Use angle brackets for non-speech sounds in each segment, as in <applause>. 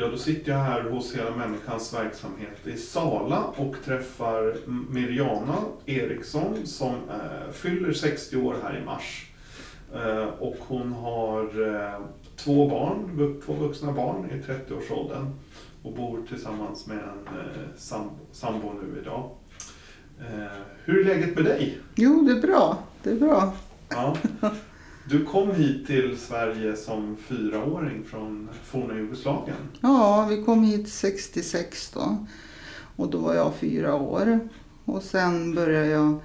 Ja, då sitter jag här hos Hela Människans verksamhet i Sala och träffar Miriana Eriksson som eh, fyller 60 år här i mars. Eh, och hon har eh, två barn, två vuxna barn i 30-årsåldern och bor tillsammans med en eh, sam sambo nu idag. Eh, hur är läget med dig? Jo, det är bra. Det är bra. Ja. Du kom hit till Sverige som fyraåring från forna Jugoslavien. Ja, vi kom hit 66 då. Och då var jag fyra år. Och sen började jag,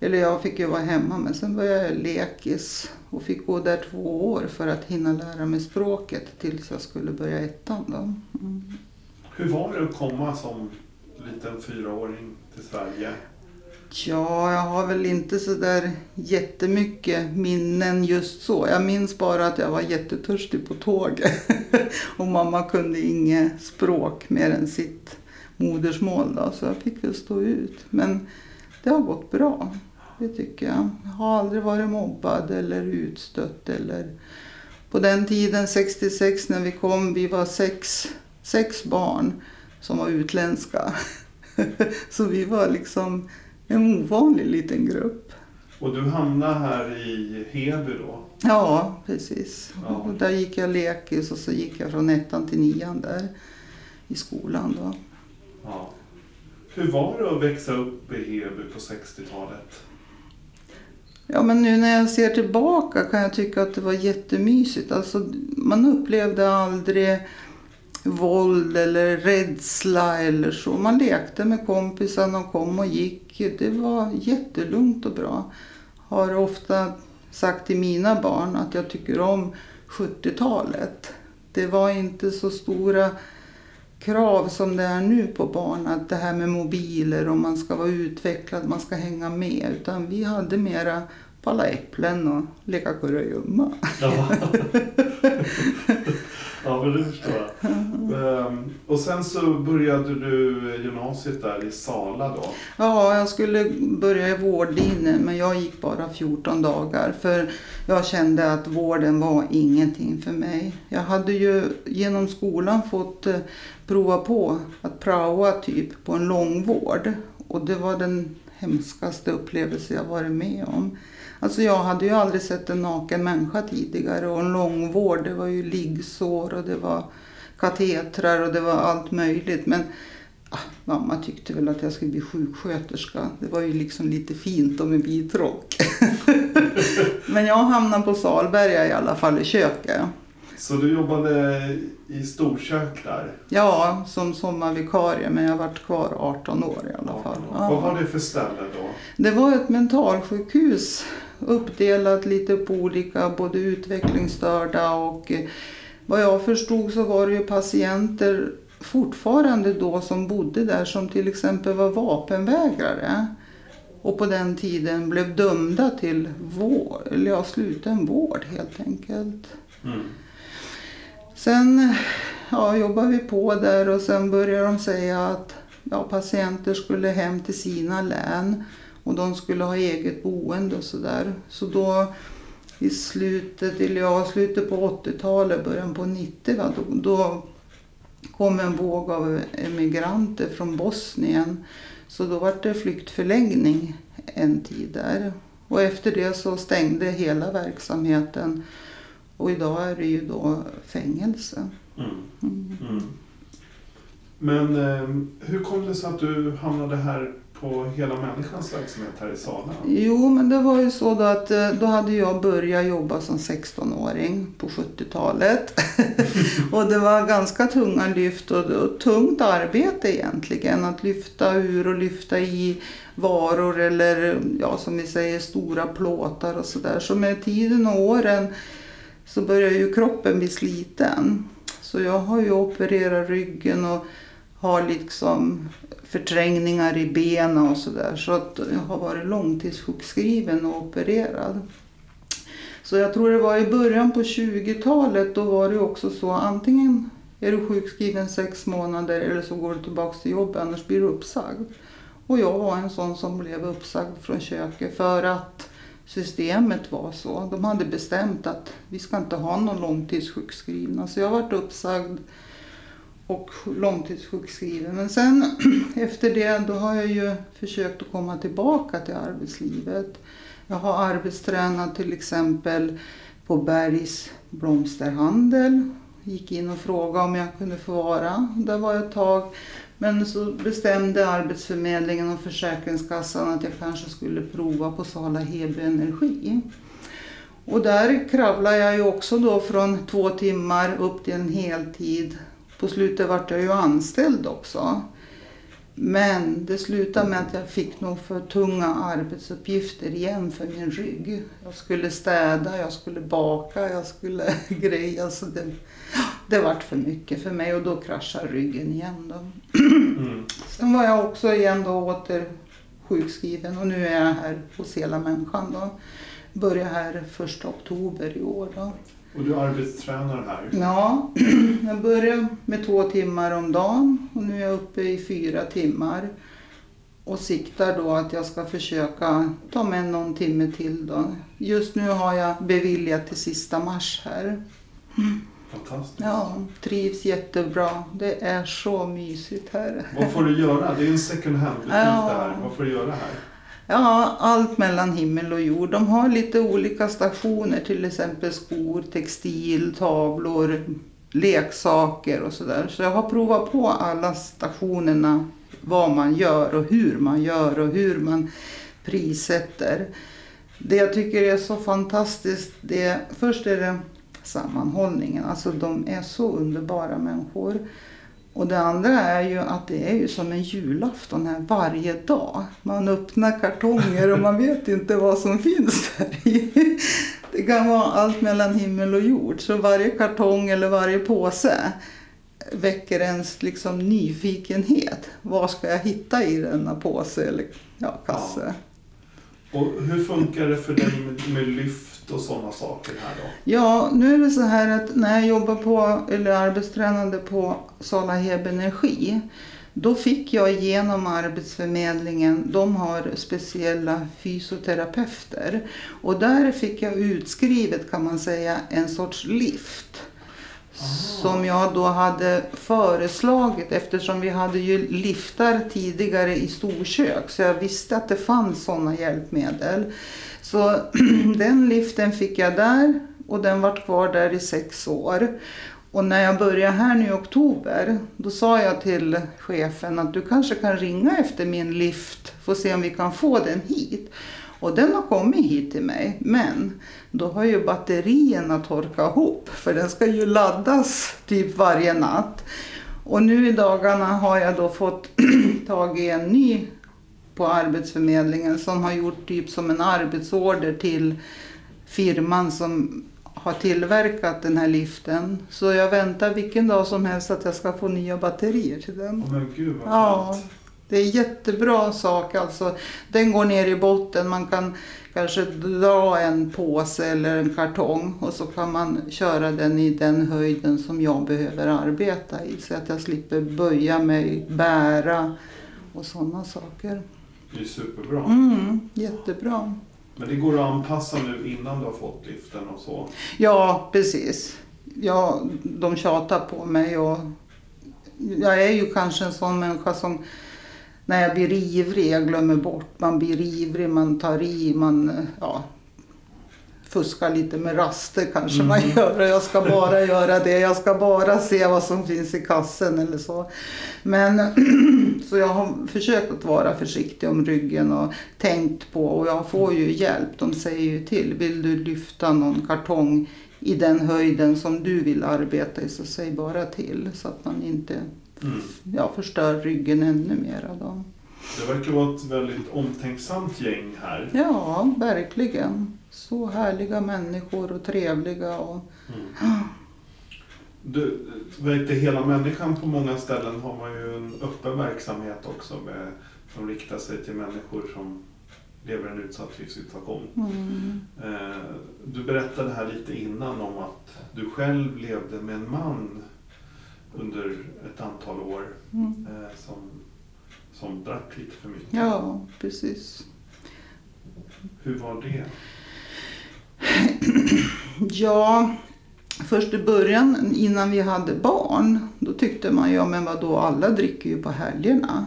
eller jag fick ju vara hemma, men sen började jag lekis och fick gå där två år för att hinna lära mig språket tills jag skulle börja ettan då. Mm. Hur var det att komma som liten fyraåring till Sverige? Ja, jag har väl inte så där jättemycket minnen just så. Jag minns bara att jag var jättetörstig på tåget. <laughs> och mamma kunde inget språk mer än sitt modersmål då, så jag fick väl stå ut. Men det har gått bra, det tycker jag. Jag har aldrig varit mobbad eller utstött eller... På den tiden, 66, när vi kom, vi var sex, sex barn som var utländska. <laughs> så vi var liksom en ovanlig liten grupp. Och du hamnade här i Heby då? Ja, precis. Ja. Och där gick jag lekis och så gick jag från ettan till nian där i skolan då. Ja. Hur var det att växa upp i Heby på 60-talet? Ja, men nu när jag ser tillbaka kan jag tycka att det var jättemysigt. Alltså, man upplevde aldrig våld eller rädsla eller så. Man lekte med kompisarna och kom och gick. Det var jättelugnt och bra. Har ofta sagt till mina barn att jag tycker om 70-talet. Det var inte så stora krav som det är nu på barn. Att det här med mobiler och man ska vara utvecklad, man ska hänga med. Utan vi hade mera palla äpplen och leka kurragömma. Ja. Ja, men det förstår jag. Um, och sen så började du gymnasiet där i Sala då? Ja, jag skulle börja i vårdlinjen men jag gick bara 14 dagar för jag kände att vården var ingenting för mig. Jag hade ju genom skolan fått eh, prova på att praoa typ på en långvård och det var den hemskaste upplevelse jag varit med om. Alltså jag hade ju aldrig sett en naken människa tidigare och en långvård, det var ju liggsår och det var katetrar och det var allt möjligt. Men ah, mamma tyckte väl att jag skulle bli sjuksköterska. Det var ju liksom lite fint om med vit rock. <laughs> Men jag hamnade på Salberga i alla fall i köket. Så du jobbade i storkök där? Ja, som sommarvikarie men jag varit kvar 18 år i alla fall. Ja. Vad var det för ställe då? Det var ett mentalsjukhus uppdelat lite på olika både utvecklingsstörda och eh, vad jag förstod så var det ju patienter fortfarande då som bodde där som till exempel var vapenvägrare och på den tiden blev dömda till vård, eller ja, sluten vård helt enkelt. Mm. Sen ja, jobbade vi på där och sen började de säga att ja, patienter skulle hem till sina län och de skulle ha eget boende och sådär. Så då i slutet, eller ja, slutet på 80-talet, början på 90 va, då, då kom en våg av emigranter från Bosnien. Så då var det flyktförläggning en tid där. Och efter det så stängde hela verksamheten och idag är det ju då fängelse. Mm. Mm. Mm. Men eh, hur kom det sig att du hamnade här på Hela Människans verksamhet här i Sala? Jo, men det var ju så då att eh, då hade jag börjat jobba som 16-åring på 70-talet. <laughs> och det var ganska tunga lyft och, och tungt arbete egentligen. Att lyfta ur och lyfta i varor eller ja, som vi säger stora plåtar och sådär. Så med tiden och åren så börjar ju kroppen bli sliten. Så jag har ju opererat ryggen och har liksom förträngningar i benen och sådär. Så att jag har varit långtidssjukskriven och opererad. Så jag tror det var i början på 20-talet, då var det också så antingen är du sjukskriven sex månader eller så går du tillbaka till jobbet, annars blir du uppsagd. Och jag var en sån som blev uppsagd från köket för att systemet var så. De hade bestämt att vi ska inte ha någon långtidssjukskrivna. Så jag varit uppsagd och långtidssjukskriven. Men sen <clears throat> efter det då har jag ju försökt att komma tillbaka till arbetslivet. Jag har arbetstränat till exempel på Bergs blomsterhandel. Gick in och frågade om jag kunde få vara. Där var jag ett tag. Men så bestämde Arbetsförmedlingen och Försäkringskassan att jag kanske skulle prova på Sala Heby Energi. Och där kravlade jag ju också då från två timmar upp till en heltid. På slutet vart jag ju anställd också. Men det slutade med att jag fick nog för tunga arbetsuppgifter igen för min rygg. Jag skulle städa, jag skulle baka, jag skulle <laughs> greja. Så det, det vart för mycket för mig och då kraschade ryggen igen. Då. Mm. Sen var jag också igen då åter sjukskriven och nu är jag här hos Hela Människan. Då. Börjar här första oktober i år. Då. Och du arbetstränar här? Ja, <clears throat> jag började med två timmar om dagen och nu är jag uppe i fyra timmar. Och siktar då att jag ska försöka ta med någon timme till då. Just nu har jag beviljat till sista mars här. <clears throat> Fantastiskt. Ja, trivs jättebra. Det är så mysigt här. Vad får du göra? Det är en second hand-butik ja. där. Vad får du göra här? Ja, allt mellan himmel och jord. De har lite olika stationer, till exempel skor, textil, tavlor, leksaker och sådär. Så jag har provat på alla stationerna, vad man gör och hur man gör och hur man prissätter. Det jag tycker är så fantastiskt, det, först är det sammanhållningen. Alltså de är så underbara människor. Och det andra är ju att det är ju som en julafton här varje dag. Man öppnar kartonger och man vet inte vad som finns där i. Det kan vara allt mellan himmel och jord. Så varje kartong eller varje påse väcker ens liksom nyfikenhet. Vad ska jag hitta i denna påse eller ja, kasse? Ja. Och hur funkar det för dig med, med lyft och sådana saker här då? Ja, nu är det så här att när jag jobbar på, eller arbetstränade på Sala Heby Energi, då fick jag genom Arbetsförmedlingen, de har speciella fysioterapeuter. Och där fick jag utskrivet kan man säga en sorts lift. Som jag då hade föreslagit eftersom vi hade ju liftar tidigare i storkök. Så jag visste att det fanns sådana hjälpmedel. Så <clears throat> den liften fick jag där och den var kvar där i sex år. Och när jag började här nu i oktober, då sa jag till chefen att du kanske kan ringa efter min lift, få se om vi kan få den hit. Och den har kommit hit till mig, men då har ju batterierna torkat ihop för den ska ju laddas typ varje natt. Och nu i dagarna har jag då fått <clears throat> tag i en ny på Arbetsförmedlingen som har gjort typ som en arbetsorder till firman som har tillverkat den här liften. Så jag väntar vilken dag som helst att jag ska få nya batterier till den. Oh, men gud vad ja, det är jättebra sak alltså. Den går ner i botten, man kan kanske dra en påse eller en kartong och så kan man köra den i den höjden som jag behöver arbeta i så att jag slipper böja mig, bära och sådana saker. Det är superbra. Mm, jättebra. Men det går att anpassa nu innan du har fått liften och så? Ja, precis. Ja, de tjatar på mig och jag är ju kanske en sån människa som när jag blir ivrig, jag glömmer bort, man blir ivrig, man tar i, man ja, fuskar lite med raster kanske mm. man gör. Jag ska bara göra det, jag ska bara se vad som finns i kassen eller så. Men <clears throat> så jag har försökt att vara försiktig om ryggen och tänkt på och jag får ju hjälp. De säger ju till, vill du lyfta någon kartong i den höjden som du vill arbeta i så säg bara till så att man inte mm. ja, förstör ryggen ännu mer. Då. Det verkar vara ett väldigt omtänksamt gäng här. Ja, verkligen. Så härliga människor och trevliga. Och... Mm. Du, vet, hela människan på många ställen har man ju en öppen verksamhet också med, som riktar sig till människor som lever i en utsatt livssituation. Mm. Eh, du berättade här lite innan om att du själv levde med en man under ett antal år Mm. eh, som, som drack lite för mycket. Ja, precis. Hur var det? <clears throat> Ja, först i början innan vi hade barn, då tyckte man ja men vadå, alla dricker ju på helgerna.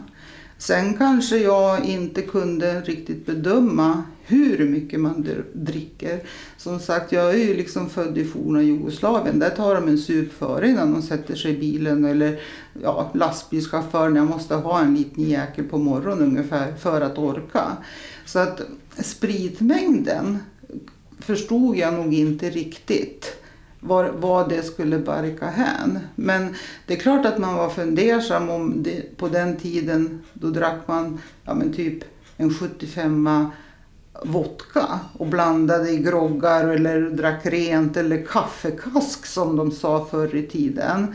Sen kanske jag inte kunde riktigt bedöma hur mycket man dricker. Som sagt, jag är ju liksom född i forna Jugoslavien. Där tar de en sup före innan de sätter sig i bilen. Eller ja, lastbilschauffören, jag måste ha en liten jäkel på morgonen ungefär för att orka. Så att spritmängden förstod jag nog inte riktigt var, vad det skulle barka hän. Men det är klart att man var fundersam om det, på den tiden då drack man ja, men typ en 75 vodka och blandade i groggar eller drack rent eller kaffekask som de sa förr i tiden.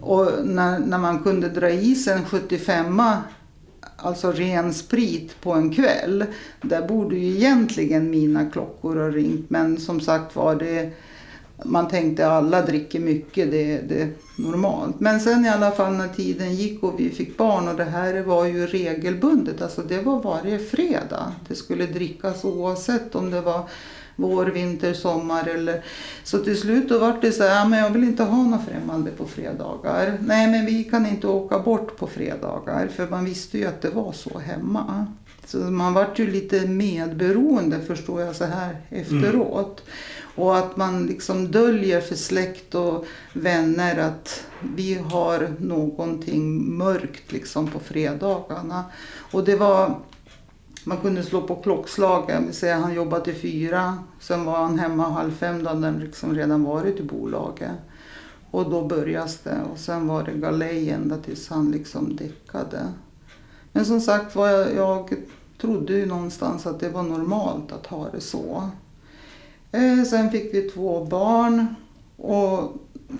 Och när, när man kunde dra i sig en 75 alltså ren sprit på en kväll. Där borde ju egentligen mina klockor ha ringt. Men som sagt var det man tänkte alla dricker mycket, det, det är normalt. Men sen i alla fall när tiden gick och vi fick barn och det här var ju regelbundet, alltså det var varje fredag. Det skulle drickas oavsett om det var vår, vinter, sommar eller... Så till slut då vart det så här, "Ja, men jag vill inte ha något främmande på fredagar. Nej men vi kan inte åka bort på fredagar för man visste ju att det var så hemma. Så man vart ju lite medberoende förstår jag så här efteråt. Och att man liksom döljer för släkt och vänner att vi har någonting mörkt liksom på fredagarna. Och det var, man kunde slå på klockslaget, vi säger han jobbade till fyra, sen var han hemma halv fem då hade han liksom redan varit i bolaget. Och då började det och sen var det galej ända tills han liksom däckade. Men som sagt var jag, jag trodde ju någonstans att det var normalt att ha det så. Eh, sen fick vi två barn och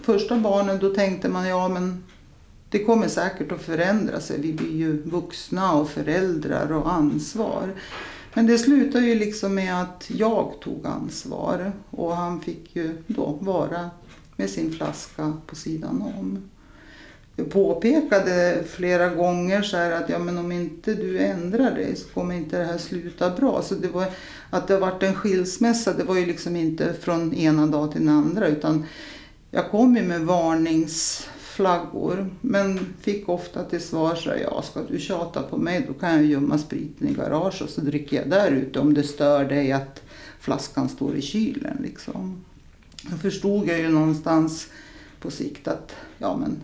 första barnen då tänkte man ja men det kommer säkert att förändra sig. Vi blir ju vuxna och föräldrar och ansvar. Men det slutade ju liksom med att jag tog ansvar och han fick ju då vara med sin flaska på sidan om. Jag påpekade flera gånger så här att ja, men om inte du ändrar dig så kommer inte det här sluta bra. Så det var, att det varit en skilsmässa det var ju liksom inte från ena dag till den andra utan jag kom ju med varningsflaggor men fick ofta till svar så här, ja ska du tjata på mig då kan jag gömma spriten i garaget och så dricker jag där ute om det stör dig att flaskan står i kylen liksom. Då förstod jag ju någonstans på sikt att ja men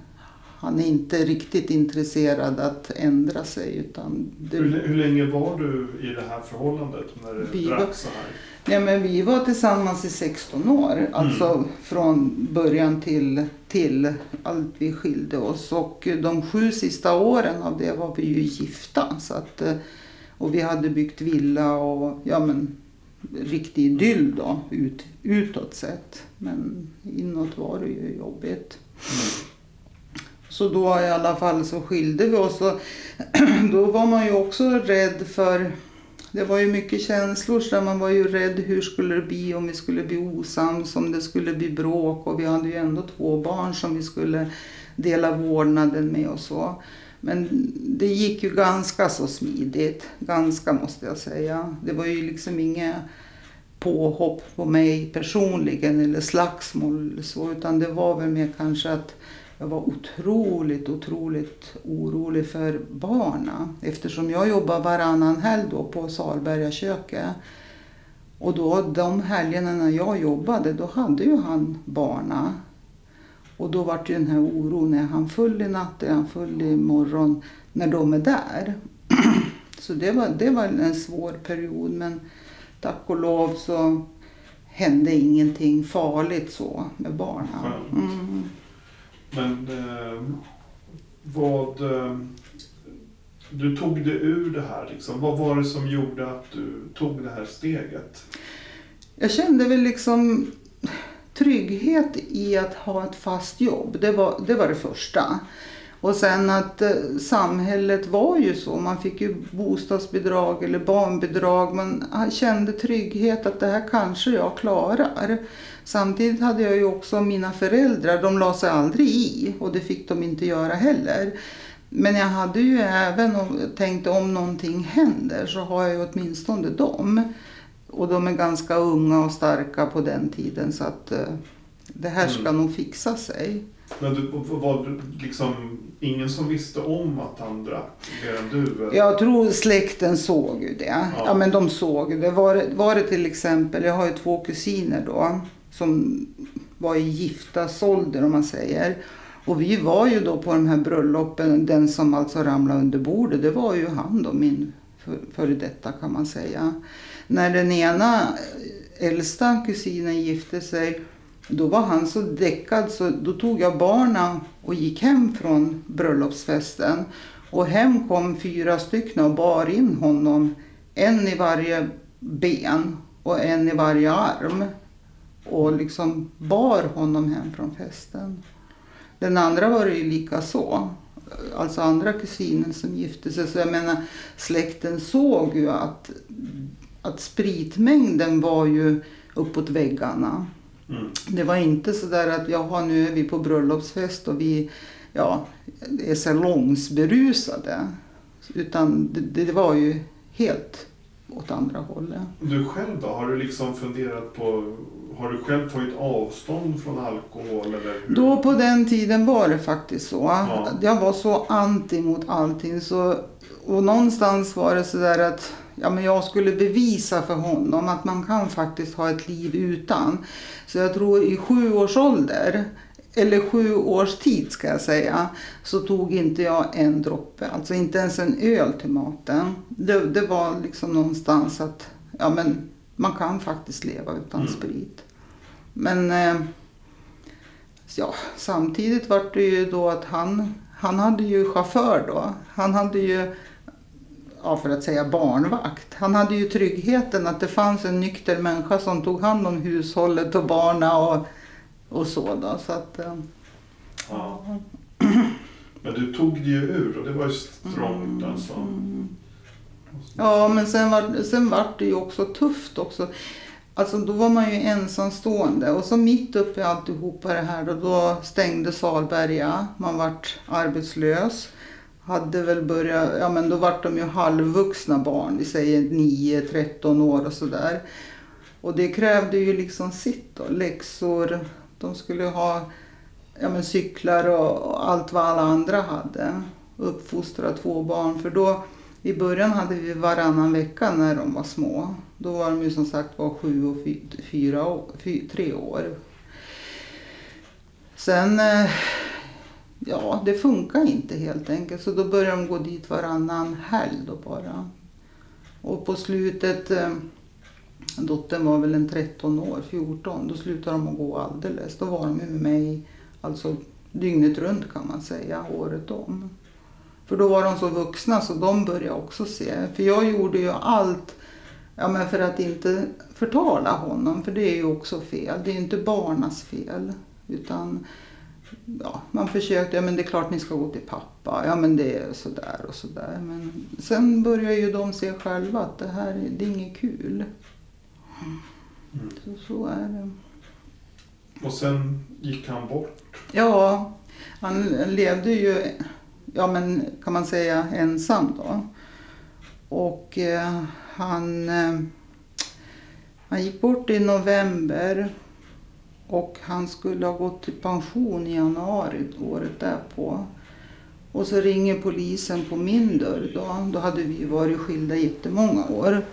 han är inte riktigt intresserad att ändra sig. Utan Hur, det, hur länge var du i det här förhållandet när det Vi var- så här? nej, men vi var tillsammans i 16 år, alltså från början till, till allt vi skilde oss. Och de sju sista åren av det var vi ju gifta. Så att, eh, och vi hade byggt villa och ja, men, riktig idyll då, ut, utåt sett. Men inåt var det ju jobbigt. Så då i alla fall så skilde vi oss. Och <clears throat> då var man ju också rädd för... Det var ju mycket känslor så man var ju rädd hur skulle det bli om vi skulle bli osams, om det skulle bli bråk och vi hade ju ändå två barn som vi skulle dela vårdnaden med och så. Men det gick ju ganska så smidigt, ganska måste jag säga. Det var ju liksom inget påhopp på mig personligen eller slagsmål eller så utan det var väl mer kanske att jag var otroligt, otroligt orolig för barna eftersom jag jobbar varannan helg då på Salberga köket. Och då de helgerna när jag jobbade då hade ju han barna. Och då var det ju den här oron, är han full i natt, är han full i morgon, när de är där. <clears throat> Så det var, det var en svår period men tack och lov så hände ingenting farligt så med barnen. Mm. Men eh, vad... Eh, du tog dig ur det här liksom. Vad var det som gjorde att du tog det här steget? Jag kände väl liksom trygghet i att ha ett fast jobb. Det var det, var det första. Och sen att eh, samhället var ju så. Man fick ju bostadsbidrag eller barnbidrag. Man ah, kände trygghet att det här kanske jag klarar. Samtidigt hade jag ju också mina föräldrar. De la sig aldrig i och det fick de inte göra heller. Men jag hade ju även tänkt om någonting händer så har jag ju åtminstone dem. Och de är ganska unga och starka på den tiden så att eh, det här ska mm. nog fixa sig. Men du, var det liksom ingen som visste om att han drack mer än du? Eller? Jag tror släkten såg ju det. Ja. ja men de såg det. Var, var det till exempel, jag har ju två kusiner då som var i giftasålder om man säger. Och vi var ju då på de här bröllopen, den som alltså ramlade under bordet, det var ju han då, min före detta kan man säga. När den ena äldsta kusinen gifte sig då var han så däckad så då tog jag barna och gick hem från bröllopsfesten. Och hem kom fyra stycken och bar in honom. En i varje ben och en i varje arm. Och liksom bar honom hem från festen. Den andra var det ju lika så. Alltså andra kusinen som gifte sig. Så jag menar släkten såg ju att, att spritmängden var ju uppåt väggarna. Mm. Det var inte så där att jaha nu är vi på bröllopsfest och vi ja, är salongsberusade. Utan det, det var ju helt åt andra hållet. Du själv då? Har du liksom funderat på har du själv tagit avstånd från alkohol? Eller hur? Då på den tiden var det faktiskt så. Ja. Jag var så anti mot allting. Så, och någonstans var det så där att ja, men jag skulle bevisa för honom att man kan faktiskt ha ett liv utan. Så jag tror i sju års ålder, eller sju års tid ska jag säga, så tog inte jag en droppe. Alltså inte ens en öl till maten. Det, det var liksom någonstans att ja, men man kan faktiskt leva utan mm. sprit. Men eh, ja, samtidigt var det ju då att han, han hade ju chaufför då. Han hade ju ja, för att säga barnvakt. Han hade ju tryggheten att det fanns en nykter människa som tog hand om hushållet och barna och, och så. Då, så att, eh, ja. Men du tog det ju ur och det var ju strångt alltså. Mm. Ja, men sen var, sen var det ju också tufft också. Alltså då var man ju ensamstående och så mitt uppe i alltihopa det här då, då stängde Salberga. Man vart arbetslös hade väl börjat, ja men då vart de ju halvvuxna barn, vi säger 9-13 år och sådär. Och det krävde ju liksom sitt då, läxor, de skulle ha ja men cyklar och, och allt vad alla andra hade. Uppfostra två barn, för då i början hade vi varannan vecka när de var små. Då var de ju som sagt var sju och fyra, fy, tre år. Sen eh, ja, det funkar inte helt enkelt. Så då började de gå dit varannan helg då bara. Och på slutet, eh, dottern var väl en 13 år, 14, då slutade de att gå alldeles. Då var de med mig alltså dygnet runt kan man säga, året om. För då var de så vuxna så de började också se. För jag gjorde ju allt ja, men för att inte förtala honom, för det är ju också fel. Det är ju inte barnas fel. Utan ja, man försökte, ja men det är klart ni ska gå till pappa, ja men det är sådär och sådär. Men sen börjar ju de se själva att det här det är inget kul. Mm. Så, så är det. Och sen gick han bort? Ja, han levde ju, ja men kan man säga ensam då. Och eh, han, eh, han gick bort i november och han skulle ha gått i pension i januari året därpå. Och så ringer polisen på min dörr då. Då hade vi varit skilda jättemånga år.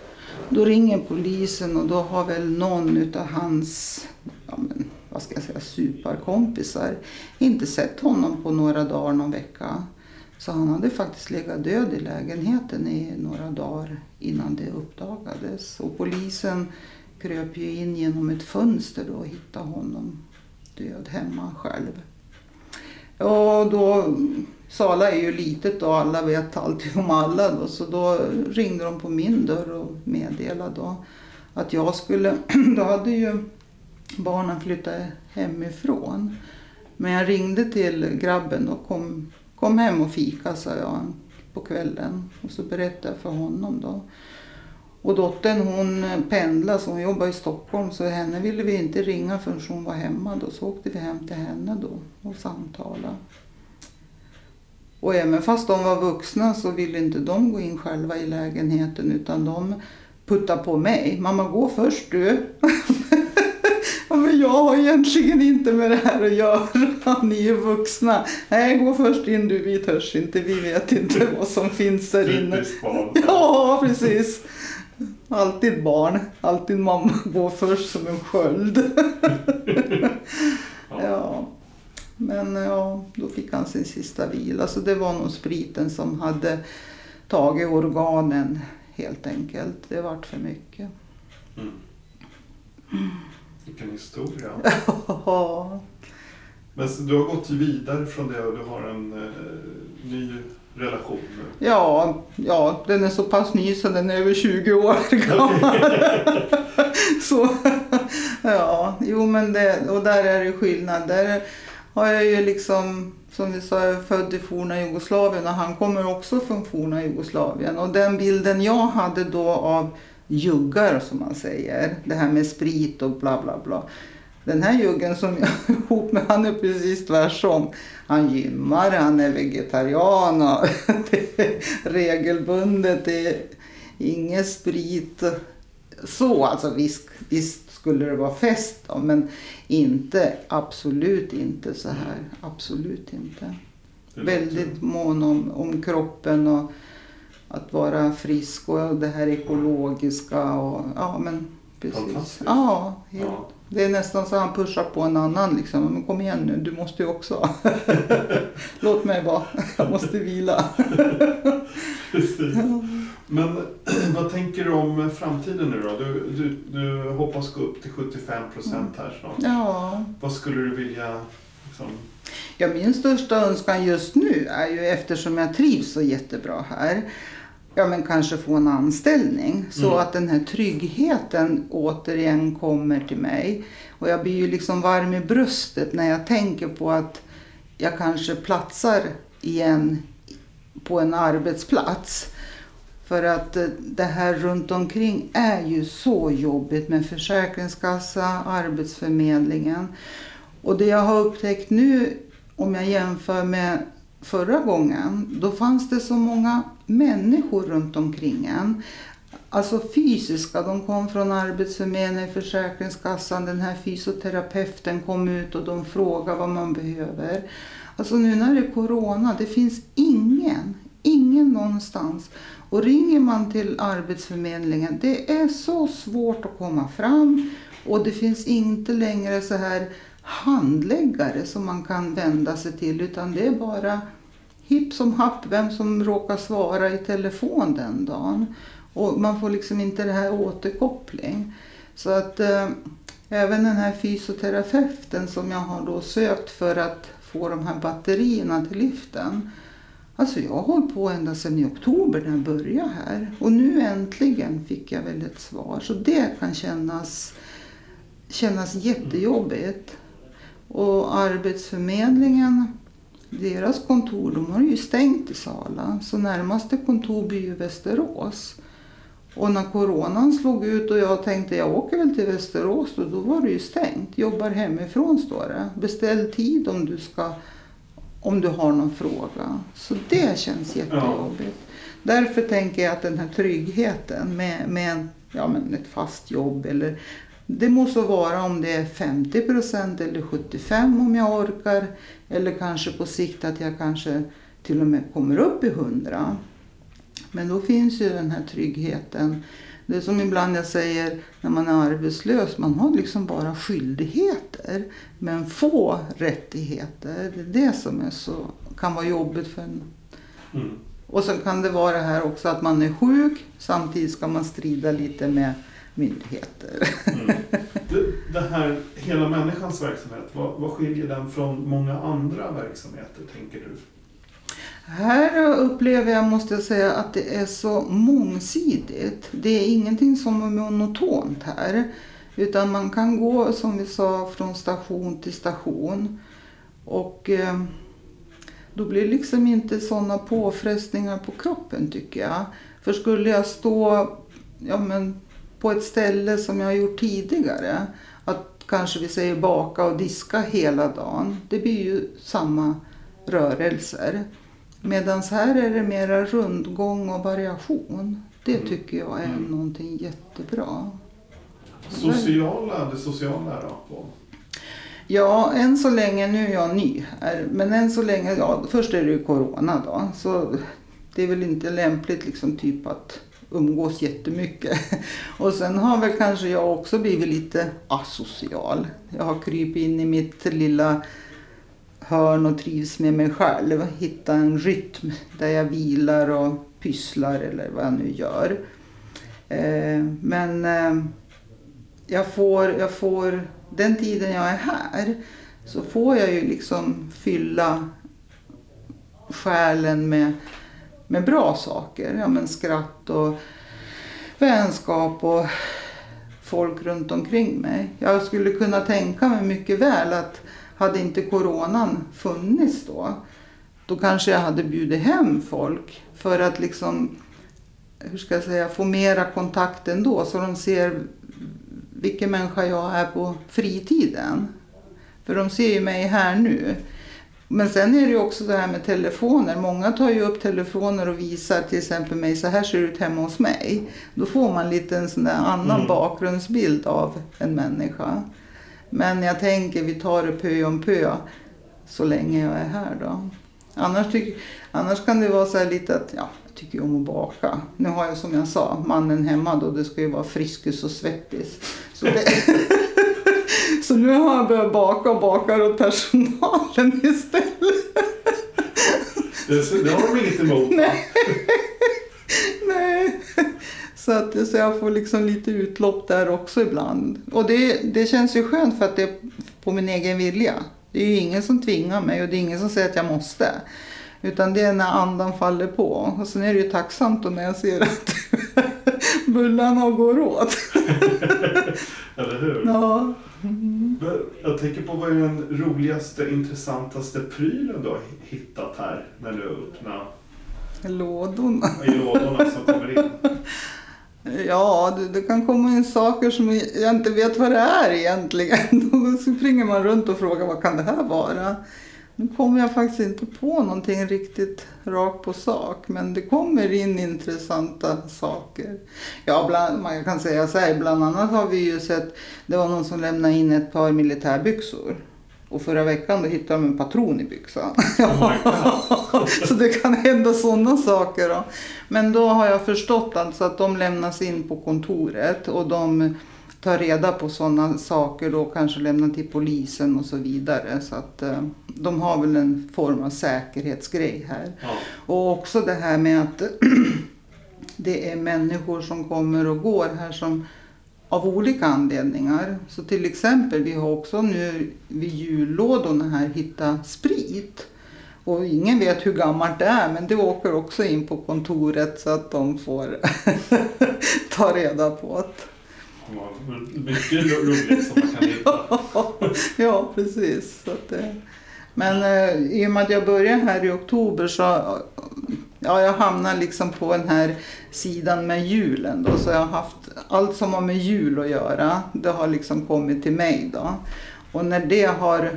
Då ringer polisen och då har väl någon utav hans, ja men, vad ska jag säga, superkompisar inte sett honom på några dagar, någon vecka. Så han hade faktiskt legat död i lägenheten i några dagar innan det uppdagades. Och polisen kröp ju in genom ett fönster då och hittade honom död hemma själv. Och då, Sala är ju litet och alla vet alltid om alla då, så då ringde de på min dörr och meddelade då att jag skulle, <clears throat> då hade ju barnen flyttat hemifrån. Men jag ringde till grabben och kom, kom hem och fika sa jag på kvällen. Och så berättade jag för honom då. Och dottern hon pendlar så hon jobbar i Stockholm så henne ville vi inte ringa förrän hon var hemma då. Så åkte vi hem till henne då och samtalade. Och även fast de var vuxna så ville inte de gå in själva i lägenheten utan de puttade på mig. Mamma gå först du. <laughs> men jag har egentligen inte med det här att göra. Ni är vuxna. Nej, gå först in du. Vi törs inte. Vi vet inte vad som finns där inne. Barn. <laughs> Ja, precis. Alltid barn. Alltid mamma går först som en sköld. <laughs> Ja. Ja. Men ja, då fick han sin sista vila. Så det var nog spriten som hade tagit organen helt enkelt. Det vart för mycket. Mm. Vilken historia. <laughs> Men du har gått vidare från det och du har en eh, ny relation nu. Ja, ja, den är så pass ny så den är över 20 år <laughs> gammal. så, <laughs> ja, jo men det, och där är det skillnad. Där har jag ju liksom, som vi sa, jag är född i forna Jugoslavien och han kommer också från forna Jugoslavien. Och den bilden jag hade då av juggar som man säger, det här med sprit och bla bla bla. Den här juggen som jag är <laughs> ihop med, han är precis tvärsom. Han gymmar, han är vegetarian och <laughs> det är regelbundet. Det är ingen sprit. Så alltså visst, visst skulle det vara fest då, men inte, absolut inte så här. Absolut inte. Väldigt mån om, om kroppen och att vara frisk och det här ekologiska och ja men precis. Ja, helt. Ja. Det är nästan så han pushar på en annan liksom. Men kom igen nu, du måste ju också. <laughs> Låt mig vara, jag måste vila. <laughs> Precis. Men <clears throat> vad tänker du om framtiden nu då? Du, du, du hoppas gå upp till 75 procent här snart. Ja. Vad skulle du vilja liksom, ja, min största önskan just nu är ju eftersom jag trivs så jättebra här. Ja men kanske få en anställning så Mm. att den här tryggheten återigen kommer till mig. Och jag blir ju liksom varm i bröstet när jag tänker på att jag kanske platsar igen på en arbetsplats. För att eh, det här runt omkring är ju så jobbigt med Försäkringskassa, Arbetsförmedlingen. Och det jag har upptäckt nu, om jag jämför med förra gången, då fanns det så många människor runt omkring en. Alltså fysiska, de kom från Arbetsförmedlingen, Försäkringskassan, den här fysioterapeuten kom ut och de frågade vad man behöver. Alltså nu när det är Corona, det finns ingen, ingen någonstans. Och ringer man till Arbetsförmedlingen, det är så svårt att komma fram och det finns inte längre så här handläggare som man kan vända sig till utan det är bara hipp som happ vem som råkar svara i telefon den dagen. Och man får liksom inte det här återkoppling. Så att eh, även den här fysioterapeuten som jag har då sökt för att få de här batterierna till liften. Alltså jag har hållit på ända sedan i oktober när jag började här. Och nu äntligen fick jag väl ett svar. Så det kan kännas, kännas jättejobbigt. Och Arbetsförmedlingen, deras kontor, de har ju stängt i Sala. Så närmaste kontor blir ju Västerås. Och när coronan slog ut och jag tänkte jag åker väl till Västerås då, då var det ju stängt. Jobbar hemifrån står det. Beställ tid om du ska om du har någon fråga. Så det känns jättejobbigt. Därför tänker jag att den här tryggheten med, med ja, men ett fast jobb eller det måste vara om det är 50 procent eller 75 om jag orkar. Eller kanske på sikt att jag kanske till och med kommer upp i 100. Men då finns ju den här tryggheten. Det är som ibland jag säger när man är arbetslös, man har liksom bara skyldigheter men få rättigheter. Det är det som är så, kan vara jobbigt för en. mm. Och så kan det vara det här också att man är sjuk, samtidigt ska man strida lite med myndigheter. Mm. Det, det här, hela människans verksamhet, vad, vad skiljer den från många andra verksamheter tänker du? Här upplever jag, måste jag säga, att det är så mångsidigt. Det är ingenting som är monotont här. Utan man kan gå, som vi sa, från station till station. Och eh, då blir det liksom inte sådana påfrestningar på kroppen tycker jag. För skulle jag stå ja, men, på ett ställe som jag har gjort tidigare, att kanske vi säger baka och diska hela dagen, det blir ju samma rörelser. Medan här är det mera rundgång och variation. Det tycker jag är Mm. någonting jättebra. Sociala, det sociala då? Ja, än så länge, nu är jag ny här, men än så länge, ja först är det ju Corona då. Så det är väl inte lämpligt liksom typ att umgås jättemycket. <laughs> Och sen har väl kanske jag också blivit lite asocial. Jag har krypit in i mitt lilla hörn och trivs med mig själv. Hitta en rytm där jag vilar och pysslar eller vad jag nu gör. Eh, men eh, jag får, jag får, den tiden jag är här så får jag ju liksom fylla själen med, med bra saker. Ja, men skratt och vänskap och folk runt omkring mig. Jag skulle kunna tänka mig mycket väl att hade inte coronan funnits då, då kanske jag hade bjudit hem folk för att liksom, hur ska jag säga, få mera kontakt ändå så de ser vilken människa jag är på fritiden. För de ser ju mig här nu. Men sen är det ju också det här med telefoner. Många tar ju upp telefoner och visar till exempel mig, så här ser det ut hemma hos mig. Då får man lite en sån där annan Mm. bakgrundsbild av en människa. Men jag tänker vi tar det pö om pö så länge jag är här då. Annars, tyck, annars kan det vara så här lite att, ja, jag tycker ju om att baka. Nu har jag som jag sa mannen hemma då, det ska ju vara Friskus och Svettis. Så, det, <laughs> så nu har jag börjat baka och bakar åt personalen istället. Det, det har de inget emot. Nej. Nej. Så, att, så jag får liksom lite utlopp där också ibland. Och det, det känns ju skönt för att det är på min egen vilja. Det är ju ingen som tvingar mig och det är ingen som säger att jag måste. Utan det är när andan faller på. Och sen är det ju tacksamt då när jag ser att <laughs> bullarna går åt. <laughs> Eller hur? Ja. Jag tänker på vad är den roligaste, intressantaste prylen du har hittat här när du öppnar Lådorna. i lådorna som kommer in? <laughs> Ja, det, det kan komma in saker som jag inte vet vad det är egentligen. <laughs> Då springer man runt och frågar vad kan det här vara? Nu kommer jag faktiskt inte på någonting riktigt rakt på sak, men det kommer in intressanta saker. Ja, bland, man kan säga så här, bland annat har vi ju sett, det var någon som lämnade in ett par militärbyxor. Och förra veckan då hittade de en patron i byxan. <laughs> Oh <laughs> så det kan hända sådana saker. Då. Men då har jag förstått alltså att de lämnas in på kontoret och de tar reda på sådana saker och kanske lämnar till polisen och så vidare. Så att eh, de har väl en form av säkerhetsgrej här. Ja. Och också det här med att <clears throat> det är människor som kommer och går här som av olika anledningar. Så till exempel, vi har också nu vid jullådorna här hittat sprit. Och ingen vet hur gammalt det är, men det åker också in på kontoret så att de får <laughs> ta reda på det. Mycket roligt som man kan hitta. <laughs> ja, precis. Så att. Men eh, i och med att jag började här i oktober så ja, jag hamnar liksom på den här sidan med julen då. Så jag har haft allt som har med jul att göra. Det har liksom kommit till mig då. Och när det har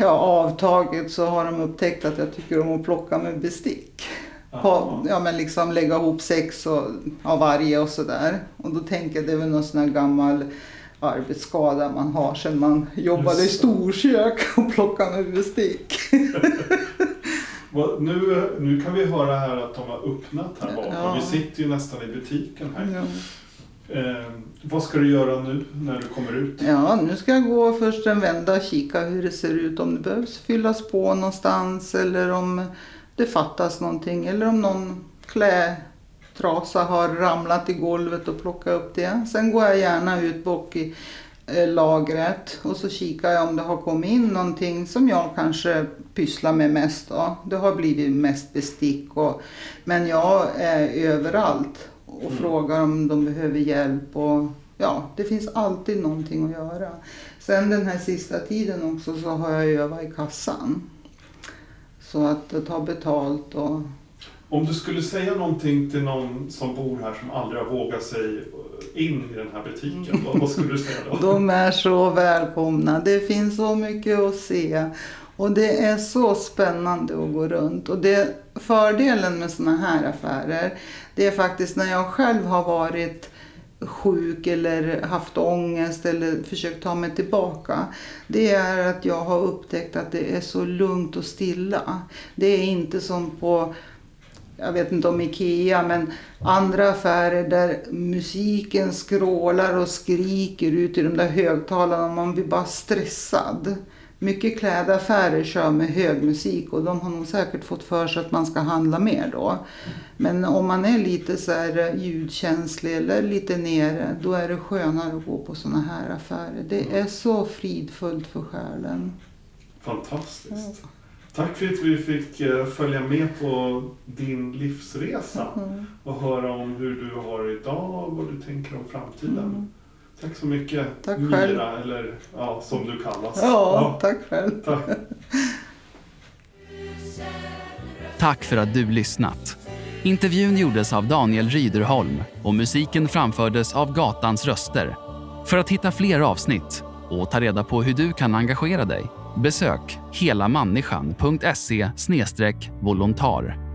ja, avtagit så har de upptäckt att jag tycker om att plocka med bestick. Ha, ja, men liksom lägga ihop sex och, av varje och sådär. Och då tänker jag det är väl någon sån här gammal arbetsskada man har sedan man jobbade i storkök och plockade med bestick. <laughs> Nu, nu kan vi höra här att de har öppnat här bakom. Ja. Vi sitter ju nästan i butiken här. Ja. Eh, vad ska du göra nu när du kommer ut? Ja, nu ska jag gå först en vända och kika hur det ser ut. Om det behövs fyllas på någonstans eller om det fattas någonting. Eller om någon klätrasa har ramlat i golvet och plocka upp det. Sen går jag gärna ut bak i lagret och så kikar jag om det har kommit in någonting som jag kanske pysslar med mest. Då. Det har blivit mest bestick. Och, men jag är överallt och Mm. frågar om de behöver hjälp. Och ja, det finns alltid någonting att göra. Sen den här sista tiden också så har jag övat i kassan. Så att ta betalt och Om du skulle säga någonting till någon som bor här som aldrig har vågat sig in i den här butiken, vad, vad skulle du säga då? <laughs> De är så välkomna. Det finns så mycket att se. Och det är så spännande att gå runt. Och det, fördelen med såna här affärer, det är faktiskt när jag själv har varit sjuk eller haft ångest eller försökt ta mig tillbaka. Det är att jag har upptäckt att det är så lugnt och stilla. Det är inte som på jag vet inte om Ikea, men andra affärer där musiken skrålar och skriker ut i de där högtalarna och man blir bara stressad. Mycket klädaffärer kör med hög musik och de har nog säkert fått för sig att man ska handla mer då. Men om man är lite så här ljudkänslig eller lite nere, då är det skönare att gå på såna här affärer. Det är så fridfullt för själen. Fantastiskt. Tack för att vi fick eh, följa med på din livsresa Mm. och höra om hur du har idag och vad du tänker om framtiden. Mm. Tack så mycket Tack Mira, själv. eller ja, som du kallas. Ja, tack själv. tack. Tack för att du lyssnat. Intervjun gjordes av Daniel Ryderholm och musiken framfördes av Gatans röster. För att hitta fler avsnitt och ta reda på hur du kan engagera dig besök helamänniskan.se volontar.